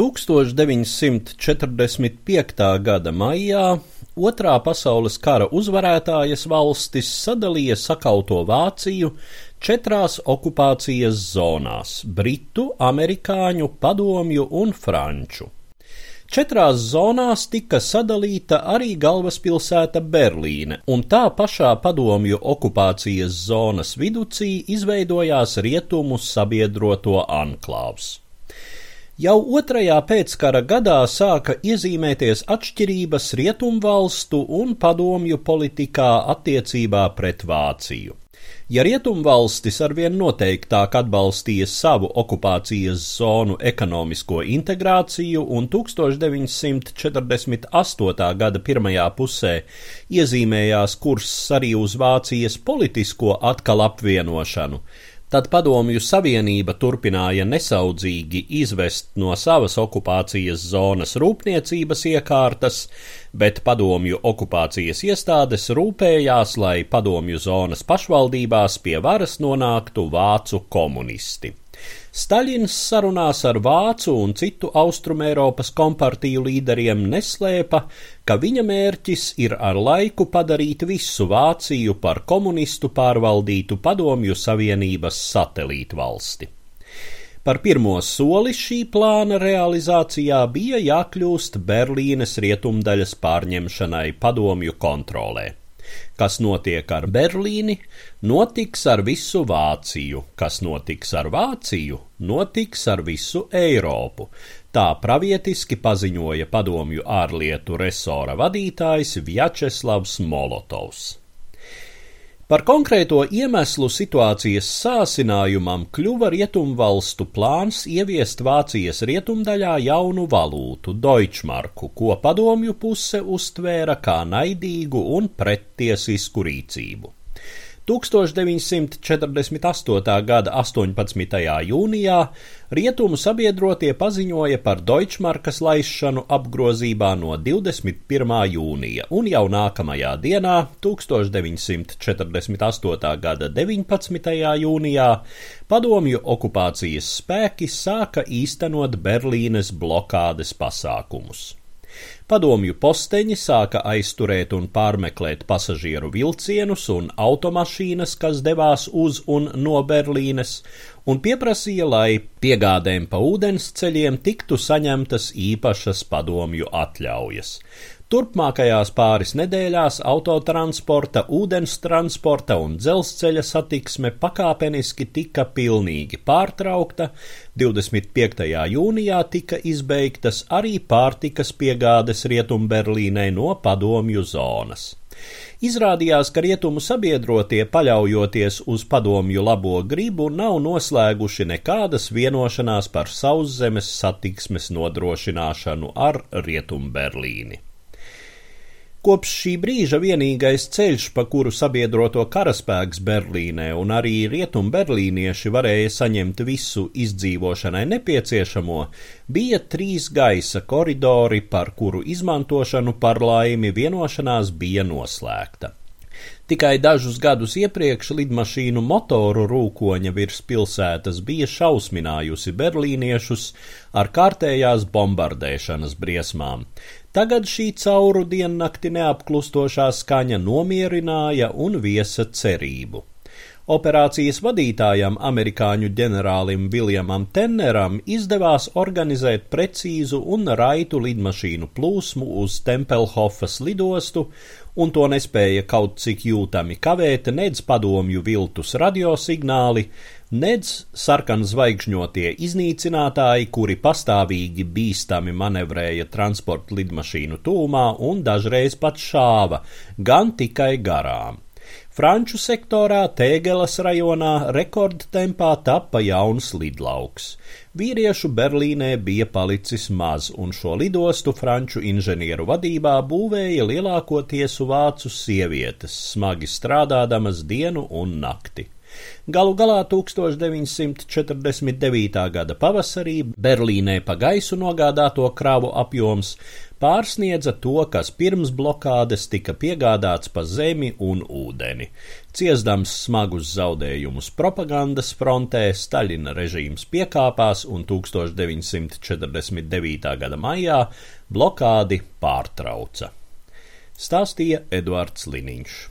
1945. gada maijā Otrā pasaules kara uzvarētājas valstis sadalīja sakauto Vāciju četrās okupācijas zonās - britu, amerikāņu, padomju un franču. Četrās zonās tika sadalīta arī galvaspilsēta Berlīne, un tā pašā padomju okupācijas zonas viducī izveidojās rietumu sabiedroto anklāvs. Jau otrajā pēckara gadā sāka iezīmēties atšķirības rietumvalstu un padomju politikā attiecībā pret Vāciju. Ja rietumvalstis arvien noteiktāk atbalstīja savu okupācijas zonu ekonomisko integrāciju un 1948. gada pirmajā pusē iezīmējās kurss arī uz Vācijas politisko atkal apvienošanu, Tad Padomju Savienība turpināja nesaudzīgi izvest no savas okupācijas zonas rūpniecības iekārtas, bet Padomju okupācijas iestādes rūpējās, lai Padomju zonas pašvaldībās pie varas nonāktu vācu komunisti. Staļins sarunās ar vācu un citu austrumēropas kompartiju līderiem neslēpa, ka viņa mērķis ir ar laiku padarīt visu Vāciju par komunistu pārvaldītu padomju savienības satelītu valsti. Par pirmo soli šī plāna realizācijā bija jākļūst Berlīnes rietumdaļas pārņemšanai padomju kontrolē. Kas notiek ar Berlīni, notiks ar visu Vāciju, kas notiks ar Vāciju, notiks ar visu Eiropu. Tā pravietiski paziņoja padomju ārlietu resora vadītājs Vjačeslavs Molotovs. Par konkrēto iemeslu situācijas sāsinājumam kļuva rietumvalstu plāns ieviest Vācijas rietumdaļā jaunu valūtu - Deutschmarku, ko padomju puse uztvēra kā naidīgu un prettiesisku rīcību. 1948. gada 18. jūnijā rietumu sabiedrotie paziņoja par Deutschmarkas laišanu apgrozībā no 21. jūnija, un jau nākamajā dienā, 1948. gada 19. jūnijā, padomju okupācijas spēki sāka īstenot Berlīnes blokādes pasākumus. Padomju posteņi sāka aizturēt un pārmeklēt pasažieru vilcienus un automašīnas, kas devās uz un no Berlīnes, un pieprasīja, lai piegādēm pa ūdensceļiem tiktu saņemtas īpašas padomju atļaujas. Turpmākajās pāris nedēļās autotransporta, ūdens transporta un dzelzceļa satiksme pakāpeniski tika pilnīgi pārtraukta, 25. jūnijā tika izbeigtas arī pārtikas piegādes Rietumberlīnai no padomju zonas. Izrādījās, ka rietumu sabiedrotie, paļaujoties uz padomju labo gribu, nav noslēguši nekādas vienošanās par sauszemes satiksmes nodrošināšanu ar Rietumberlīni. Kopš šī brīža vienīgais ceļš, pa kuru sabiedroto karaspēks Berlīnē un arī rietumberlīnieši varēja saņemt visu izdzīvošanai nepieciešamo, bija trīs gaisa koridori, par kuru izmantošanu par laimi vienošanās bija noslēgta. Tikai dažus gadus iepriekš lidmašīnu motoru rūkoņa virs pilsētas bija šausminājusi berlīniešus ar kārtējās bombardēšanas briesmām. Tagad šī cauru diennakti neapklustošā skaņa nomierināja un viesa cerību. Operācijas vadītājam, amerikāņu ģenerālim Viljamam Tenneram, izdevās organizēt precīzu un raitu lidmašīnu plūsmu uz Tempelhofas lidostu, un to nespēja kaut cik jūtami kavēt nedz padomju viltus radiosignāli, nedz sarkanzvaigžņotie iznīcinātāji, kuri pastāvīgi bīstami manevrēja transporta lidmašīnu tūmā un dažreiz pat šāva, gan tikai garām. Franču sektorā Tēgelas rajonā rekordtempā tappa jauns lidlauks. Vīriešu Berlīnē bija palicis maz, un šo lidostu franču inženieru vadībā būvēja lielākoties vācu sievietes, smagi strādādamas dienu un nakti. Galu galā 1949. gada pavasarī Berlīnē pa gaisu nogādāto kravu apjoms pārsniedza to, kas pirms blokādes tika piegādāts pa zemi un ūdeni. Ciesdams smagus zaudējumus propagandas frontē, Staļina režīms piekāpās un 1949. gada maijā blokādi pārtrauca. Stāstīja Eduards Liniņš.